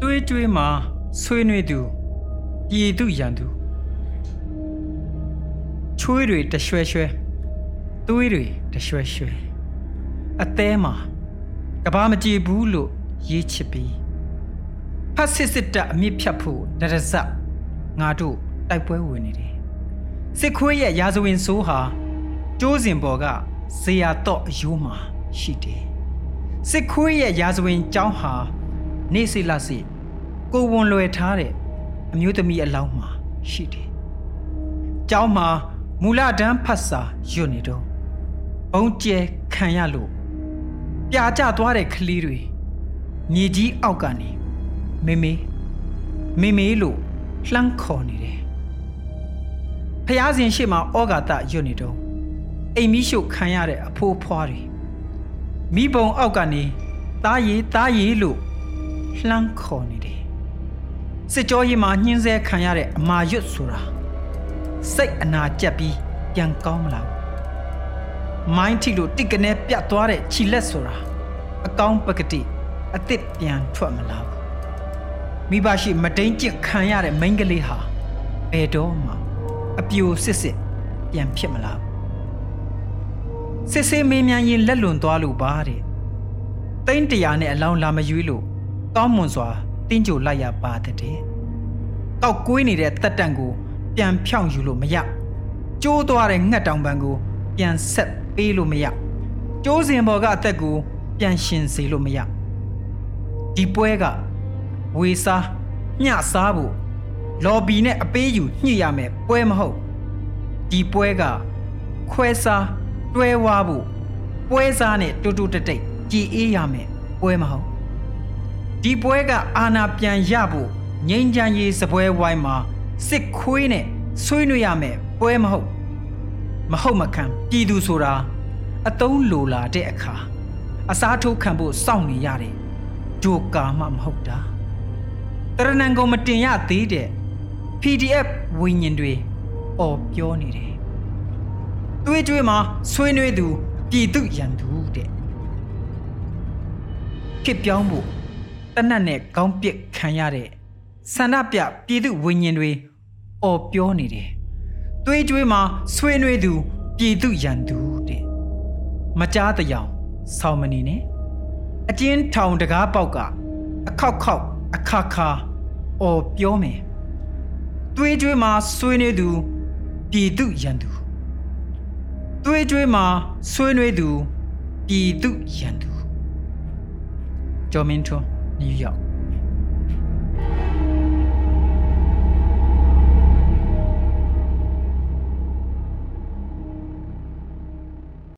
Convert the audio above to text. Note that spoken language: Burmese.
တွေးကြွေးမှာဆွေးနွေးသူပြည်သူရန်သူချွေးတွေတရွှဲရွှဲသွေးတွေတရွှဲရွှဲအသေးမှာကဘာမကြည့်ဘူးလို့ရေးချစ်ပြီးဖတ်စစ်စစ်တပ်အမြင့်ဖြတ်ဖို့တရဇက်ငါတို့တိုက်ပွဲဝင်နေတယ်စစ်ခွေးရဲ့ရာဇဝင်ဆိုးဟာကျိုးစင်ပေါ်ကဇေယျတော့အယိုးမှာရှိတယ်စစ်ခွေးရဲ့ရာဇဝင်ကျောင်းဟာ နေစိလစိကိုဝန်လွယ်ထားတဲ့အမျိုးသမီးအလောင်းမှာရှိတယ်ကျောင်းမှာမူလတန်းဖတ်စာရွတ်နေတော့ဘုံကျဲခံရလို့ပြာကျသွားတဲ့ကလေးတွေမြေကြီးအောက်ကနေမေမေမေမေလို့လှမ်းခေါ်နေတယ်ဖျားစဉ်ရှိမှဩဃာတရွတ်နေတော့အိမ်မီးရှို့ခံရတဲ့အဖိုးဖွားတွေမိဘုံအောက်ကနေတားရီတားရီလို့ လှမ်းခေါ်နေတယ်စစ်ကြောရေးမှာညှင်းဆဲခံရတဲ့အမာရွတ်ဆိုတာစိတ်အနာကျက်ပြီးပြန်ကောင်းမလားမိုင်းထီလို့တစ်ကနေပြတ်သွားတဲ့ခြိလက်ဆိုတာအကောင်းပကတိအစ်စ်ပြန်ထွက်မလားမိဘရှိမတိန်ကျင့်ခံရတဲ့မိန်းကလေးဟာဘယ်တော့မှအပြိုစစ်စစ်ပြန်ဖြစ်မလားစစ်စေးမေးမြန်းရင်လက်လွန်သွားလို့ပါတဲ့တိန်းတရာနဲ့အလောင်းလာမရွေးလို့ ကောင်းမွန်စွာတင်းကြိုလိုက်ရပါတဲ့ကောက်ကွေးနေတဲ့တက်တန့်ကို ပြန်ဖြောင်းယူလို့မရကျိုးသွားတဲ့ငှက်တောင်ပံကိုပြန်ဆက်ပေးလို့မရကျိုးစင်ဘော်ကအသက်ကိုပြန်ရှင်စေလို့မရဒီပွဲကဝေစားညစားဖို့လော်ဘီနဲ့အပေးယူညှိရမယ်ပွဲမဟုတ်ဒီပွဲကခွဲစားတွဲဝါဖို့ပွဲစားနဲ့တူတူတိတ်တိတ်ကြည်အေးရမယ်ပွဲမဟုတ် ဒီပွဲကအာနာပြန်ရဖို့ငိမ့်ချမ်းရေးစပွဲဝိုင်းမှာစစ်ခွေးနဲ့ဆွေးနွေးရမယ်ပွဲမဟုတ်မဟုတ်မခံပြည်သူဆိုတာအတုံးလိုလာတဲ့အခါအစားထိုးခံဖို့စောင့်နေရတယ်ဂျိုကာမှမဟုတ်တာတရဏံကုန်မတင်ရသေးတဲ့ PDF ဝိညာဉ်တွေអော်ပြောနေတယ်။တွေးကြွေးမှာဆွေးနွေးသူပြည်သူရန်သူတဲ့။ဖြစ်ပြောင်းဖို့ တနတ်နဲ့ခေါင်းပစ်ခံရတဲ့ဆန္ဒပြပြည်သူဝိညာဉ်တွေអော်ပြောနေတယ်။တွေးကြွေးမှာဆွေးနွေးသူပြည်သူရန်သူတဲ့။မကြားတယောင်ဆောင်းမနေနဲ့။အကျဉ်းထောင်တကားပေါက်ကအခောက်ခောက်အခါခါအော်ပြောမယ်။သွေးကြွေးမှာဆွေးနွေးသူပြည်သူရန်သူသွေးကြွေးမှာဆွေးနွေးသူပြည်သူရန်သူကျော်မင်းထွန်း နယူးယောက်